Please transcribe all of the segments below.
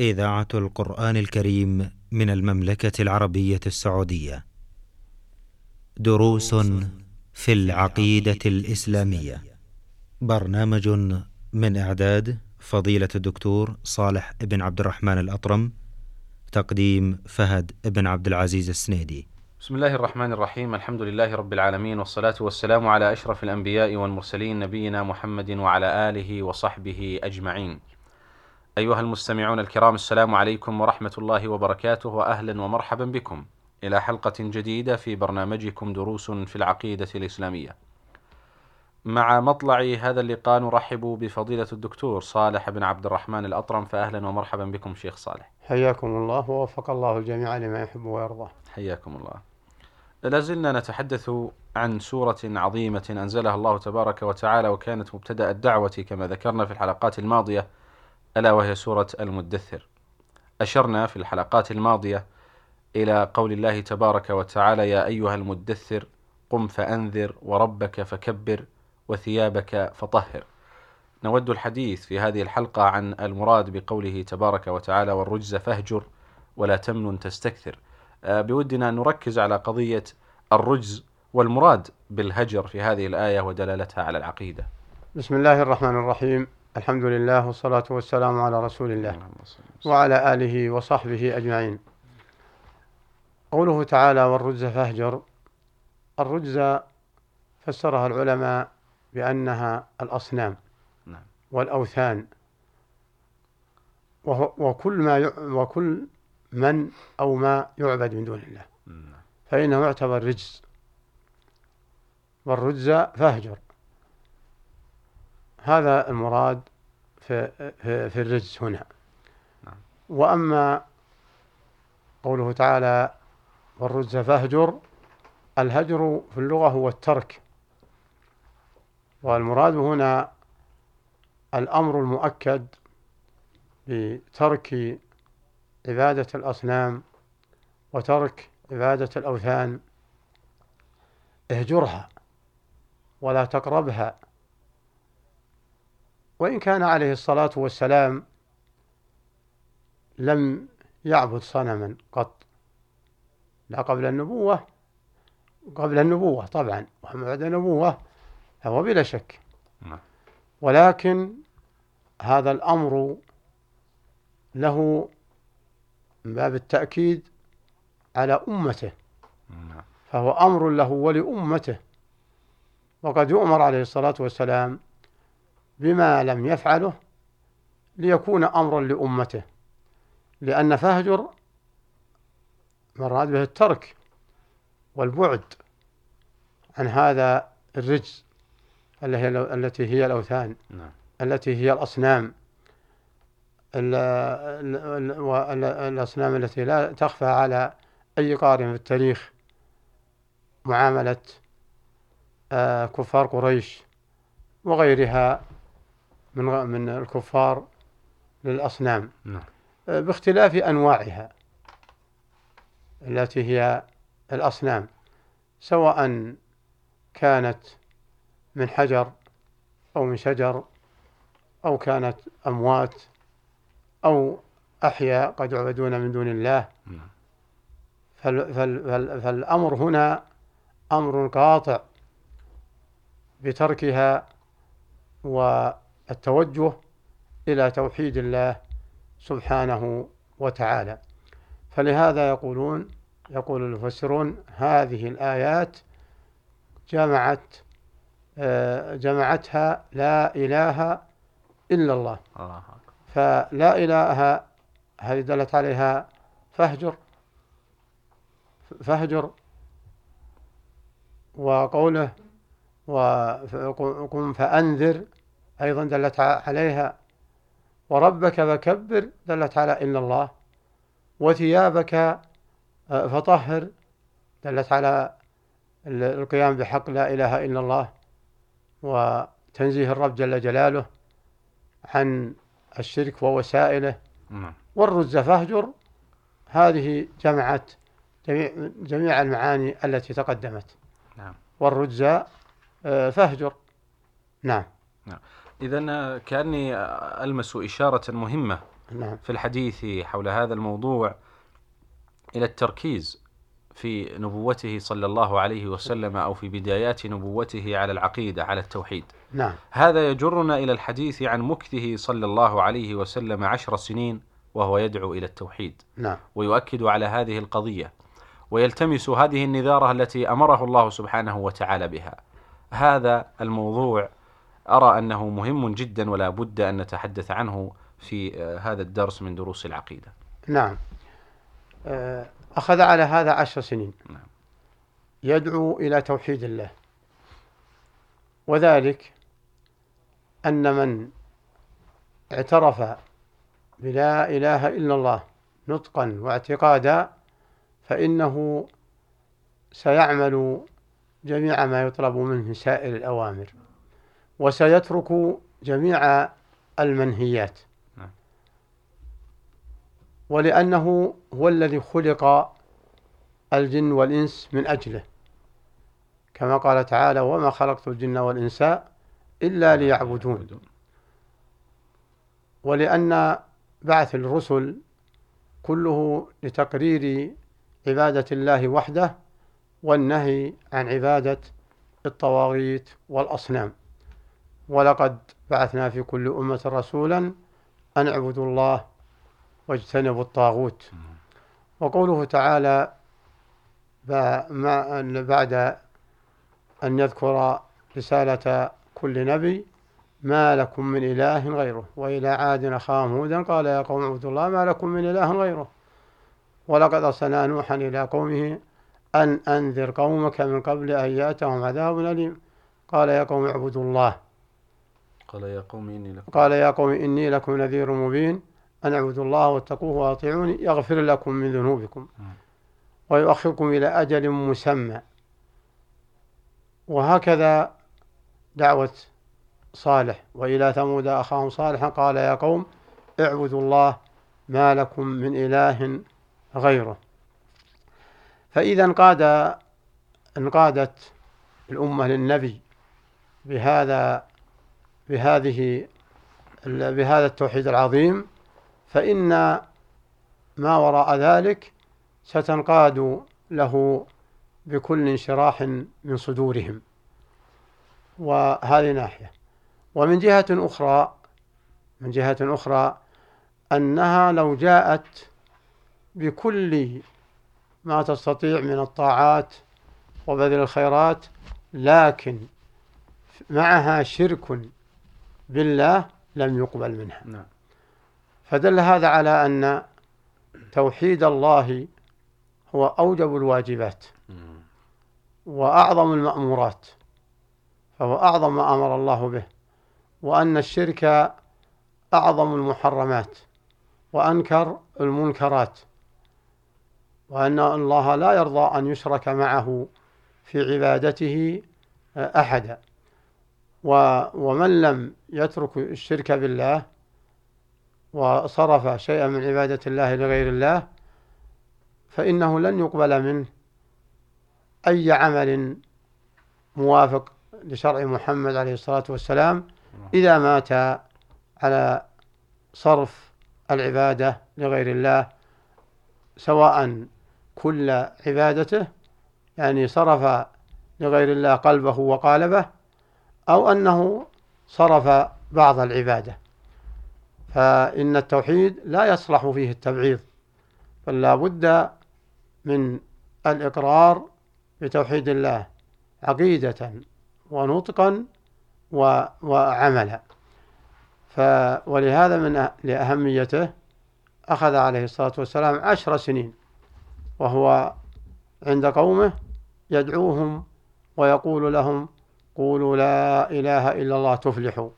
إذاعة القرآن الكريم من المملكة العربية السعودية. دروس في العقيدة الإسلامية. برنامج من إعداد فضيلة الدكتور صالح بن عبد الرحمن الأطرم. تقديم فهد بن عبد العزيز السنيدي. بسم الله الرحمن الرحيم الحمد لله رب العالمين والصلاة والسلام على أشرف الأنبياء والمرسلين نبينا محمد وعلى آله وصحبه أجمعين أيها المستمعون الكرام السلام عليكم ورحمة الله وبركاته وأهلا ومرحبا بكم. إلى حلقة جديدة في برنامجكم دروس في العقيدة الإسلامية. مع مطلع هذا اللقاء نرحب بفضيلة الدكتور صالح بن عبد الرحمن الأطرم فأهلا ومرحبا بكم شيخ صالح. حياكم الله ووفق الله الجميع لما يحب ويرضى. حياكم الله. لازلنا نتحدث عن سورة عظيمة أنزلها الله تبارك وتعالى وكانت مبتدأ الدعوة كما ذكرنا في الحلقات الماضية ألا وهي سورة المدثر. أشرنا في الحلقات الماضية إلى قول الله تبارك وتعالى يا أيها المدثر قم فأنذر وربك فكبر وثيابك فطهر. نود الحديث في هذه الحلقة عن المراد بقوله تبارك وتعالى والرجز فاهجر ولا تمنن تستكثر. بودنا أن نركز على قضية الرجز والمراد بالهجر في هذه الآية ودلالتها على العقيدة. بسم الله الرحمن الرحيم. الحمد لله والصلاة والسلام على رسول الله وعلى آله وصحبه أجمعين قوله تعالى والرجز فاهجر الرجز فسرها العلماء بأنها الأصنام نعم. والأوثان وكل ما. وكل من أو ما يعبد من دون الله نعم. فإنه يعتبر رجز والرجز فاهجر هذا المراد في, في, في الرجز هنا. نعم. وأما قوله تعالى والرجز فاهجر الهجر في اللغة هو الترك. والمراد هنا الأمر المؤكد بترك عبادة الأصنام وترك عبادة الأوثان. اهجرها ولا تقربها وإن كان عليه الصلاة والسلام لم يعبد صنما قط لا قبل النبوة قبل النبوة طبعا وما بعد النبوة فهو بلا شك نعم. ولكن هذا الأمر له من باب التأكيد على أمته نعم. فهو أمر له ولأمته وقد يؤمر عليه الصلاة والسلام بما لم يفعله ليكون أمرا لأمته لأن فهجر مراد به الترك والبعد عن هذا الرجز التي هي الأوثان نعم. التي هي الأصنام الأصنام التي لا تخفى على أي قارئ في التاريخ معاملة آه، كفار قريش وغيرها من من الكفار للأصنام نعم. آه، باختلاف أنواعها التي هي الأصنام سواء كانت من حجر أو من شجر أو كانت أموات أو أحياء قد يعبدون من دون الله نعم. فال فال فال فالأمر هنا أمر قاطع بتركها والتوجه إلى توحيد الله سبحانه وتعالى فلهذا يقولون يقول المفسرون هذه الآيات جمعت آه، جمعتها لا إله إلا الله. فلا إله هذه دلت عليها فهجر فهجر وقوله وقم فأنذر أيضا دلت عليها وربك فكبر دلت على إلا الله وثيابك آه، فطهر دلت على القيام بحق لا إله إلا الله وتنزيه الرب جل جلاله عن الشرك ووسائله. نعم. والرز فاهجر هذه جمعت جميع, جميع المعاني التي تقدمت. نعم. والرجز آه، فاهجر. نعم. إذا كأني ألمس إشارة مهمة نعم. في الحديث حول هذا الموضوع إلى التركيز في نبوته صلى الله عليه وسلم أو في بدايات نبوته على العقيدة على التوحيد. نعم. هذا يجرنا إلى الحديث عن مكثه صلى الله عليه وسلم عشر سنين وهو يدعو إلى التوحيد. نعم. ويؤكد على هذه القضية. ويلتمس هذه النذارة التي أمره الله سبحانه وتعالى بها. هذا الموضوع أرى أنه مهم جدا ولا بد أن نتحدث عنه في آه، هذا الدرس من دروس العقيدة. نعم. آه، أخذ على هذا عشر سنين. نعم. يدعو إلى توحيد الله. وذلك أن من اعترف بلا إله إلا الله نطقا واعتقادا فإنه سيعمل جميع ما يطلب منه من سائر الأوامر. وسيترك جميع المنهيات. نعم. ولأنه هو الذي خلق الجن والإنس من أجله. كما قال تعالى وما خلقت الجن والإنس إلا ليعبدون. ولأن بعث الرسل كله لتقرير عبادة الله وحده والنهي عن عبادة الطواغيت والأصنام. ولقد بعثنا في كل أمة رسولا أن اعبدوا الله واجتنبوا الطاغوت. وقوله تعالى بعد أن يذكر رسالة كل نبي ما لكم من إله غيره وإلى عاد أخاهم هودا قال يا قوم اعبدوا الله ما لكم من إله غيره. ولقد أرسلنا نوحا إلى قومه أن أنذر قومك من قبل أن يأتهم عذاب أليم. قال يا قوم اعبدوا الله قال يا قوم إني لكم قال يا قوم إني لكم نذير مبين أن اعبدوا الله واتقوه وأطيعوني يغفر لكم من ذنوبكم ويؤخركم إلى أجل مسمى. وهكذا دعوة صالح. وإلى ثمود أخاهم صالحا قال يا قوم اعبدوا الله ما لكم من إله غيره. فإذا انقاد انقادت الأمة للنبي بهذا بهذه بهذا التوحيد العظيم فإن ما وراء ذلك ستنقاد له بكل انشراح من صدورهم. وهذه ناحية. ومن جهة أخرى من جهة أخرى أنها لو جاءت بكل ما تستطيع من الطاعات وبذل الخيرات لكن معها شرك بالله لم يقبل منها. نعم. فدل هذا على أن توحيد الله هو أوجب الواجبات وأعظم المأمورات فهو أعظم ما أمر الله به وأن الشرك أعظم المحرمات وأنكر المنكرات وأن الله لا يرضى أن يشرك معه في عبادته أحدا. ومن لم يترك الشرك بالله وصرف شيئا من عبادة الله لغير الله فإنه لن يقبل منه أي عمل موافق لشرع محمد عليه الصلاة والسلام إذا مات على صرف العبادة لغير الله سواء كل عبادته يعني صرف لغير الله قلبه وقالبه أو أنه صرف بعض العبادة. فإن التوحيد لا يصلح فيه التبعيض بل بد من الإقرار بتوحيد الله عقيدة ونطقا وعملا. ولهذا من لأهميته أخذ عليه الصلاة والسلام عشر سنين وهو عند قومه يدعوهم ويقول لهم قولوا لا إله إلا الله تفلحوا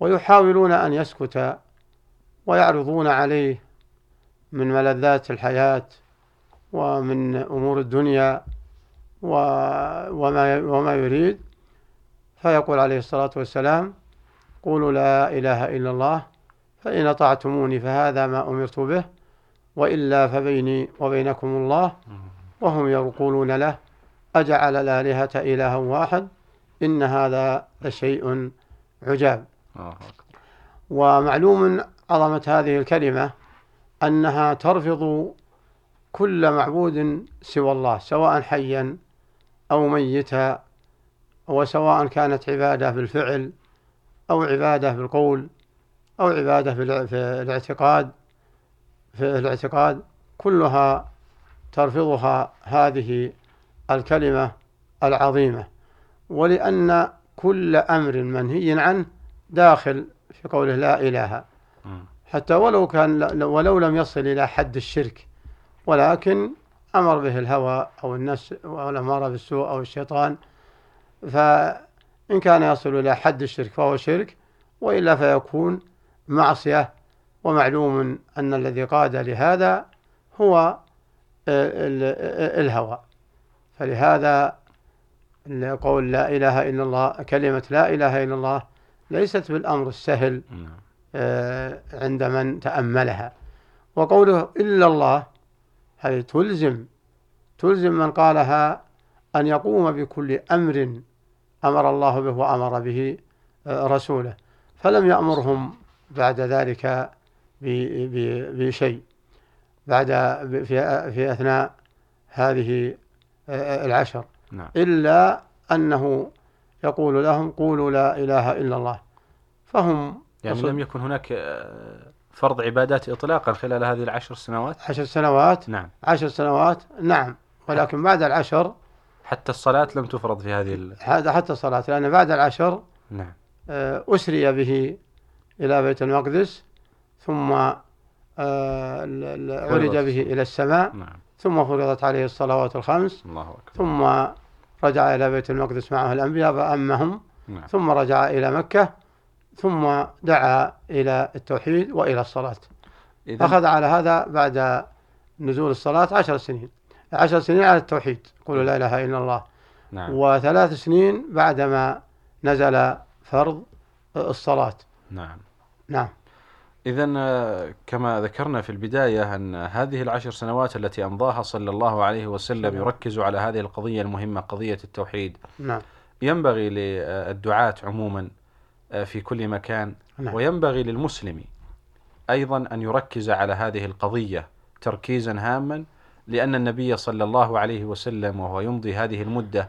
ويحاولون أن يسكت ويعرضون عليه من ملذات الحياة ومن أمور الدنيا وما وما يريد. فيقول عليه الصلاة والسلام قولوا لا إله إلا الله فإن أطعتموني فهذا ما أمرت به وإلا فبيني وبينكم الله. وهم يقولون له أجعل الآلهة إلها واحد؟ إن هذا لشيء عجاب. ومعلوم عظمة هذه الكلمة أنها ترفض كل معبود سوى الله سواء حيا أو ميتا وسواء كانت عبادة بالفعل أو عبادة بالقول أو عبادة في الاعتقاد في الاعتقاد. كلها ترفضها هذه الكلمة العظيمة. ولأن كل أمر منهي عنه داخل في قوله لا إله. حتى ولو كان ولو لم يصل إلى حد الشرك ولكن أمر به الهوى أو النفس أو الأمارة بالسوء أو الشيطان فإن كان يصل إلى حد الشرك فهو شرك وإلا فيكون معصية. ومعلوم أن الذي قاد لهذا هو الهوى. فلهذا قول لا إله إلا الله كلمة لا إله إلا الله ليست بالأمر السهل نعم. آه، عند من تأملها. وقوله إلا الله هذه تلزم تلزم من قالها أن يقوم بكل أمر أمر الله به وأمر به آه، رسوله فلم يأمرهم بعد ذلك بشيء. بعد في في أثناء هذه آه، العشر. نعم. إلا أنه يقول لهم قولوا لا إله إلا الله. فهم يعني لم يكن هناك آه، فرض عبادات إطلاقا خلال هذه العشر سنوات؟ عشر سنوات؟ نعم. عشر سنوات؟ نعم. ولكن بعد العشر حتى الصلاة لم تفرض في هذه هذا حتى الصلاة لأن بعد العشر نعم. آه، أسري به إلى بيت المقدس ثم آه، عرج به إلى السماء. نعم. ثم فرضت عليه الصلوات الخمس الله أكبر. ثم رجع إلى بيت المقدس معه الأنبياء فأمهم نعم. ثم رجع إلى مكة ثم دعا إلى التوحيد وإلى الصلاة. أخذ على هذا بعد نزول الصلاة عشر سنين. عشر سنين على التوحيد. قولوا لا إله إلا الله. نعم. وثلاث سنين بعدما نزل فرض الصلاة. نعم. نعم. إذا آه، كما ذكرنا في البداية أن هذه العشر سنوات التي أمضاها صلى الله عليه وسلم يركز على هذه القضية المهمة قضية التوحيد نعم. ينبغي للدعاة عموما آه، في كل مكان نعم. وينبغي للمسلم أيضا أن يركز على هذه القضية تركيزا هاما لأن النبي صلى الله عليه وسلم وهو يمضي هذه المدة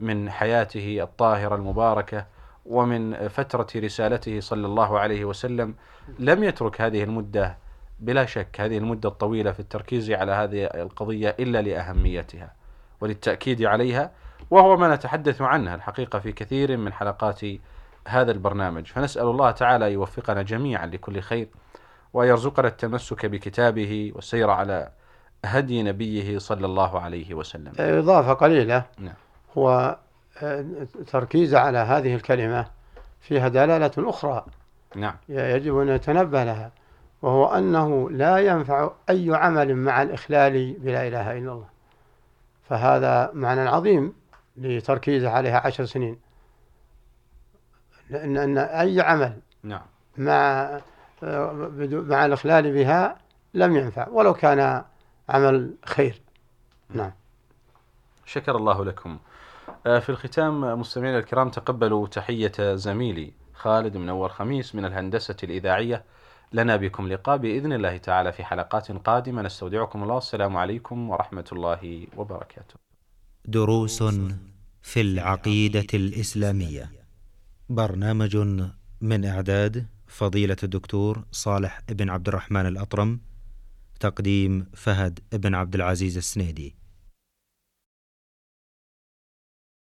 من حياته الطاهرة المباركة ومن فترة رسالته صلى الله عليه وسلم لم يترك هذه المدة بلا شك هذه المدة الطويلة في التركيز على هذه القضية إلا لأهميتها وللتأكيد عليها وهو ما نتحدث عنها الحقيقة في كثير من حلقات هذا البرنامج. فنسأل الله تعالى يوفقنا جميعا لكل خير ويرزقنا التمسك بكتابه والسير على هدي نبيه صلى الله عليه وسلم. إضافة قليلة. نعم. هو تركيز على هذه الكلمة فيها دلالة أخرى. نعم. يجب أن يتنبه لها وهو أنه لا ينفع أي عمل مع الإخلال بلا إله إلا الله. فهذا معنى عظيم لتركيزه عليها عشر سنين. لأن أن أي عمل نعم. مع مع الإخلال بها لم ينفع ولو كان عمل خير. نعم. شكر الله لكم. في الختام مستمعينا الكرام تقبلوا تحية زميلي خالد منور خميس من الهندسة الإذاعية. لنا بكم لقاء بإذن الله تعالى في حلقات قادمة. نستودعكم الله. السلام عليكم ورحمة الله وبركاته. دروس في العقيدة الإسلامية. برنامج من إعداد فضيلة الدكتور صالح بن عبد الرحمن الأطرم تقديم فهد بن عبد العزيز السنيدي.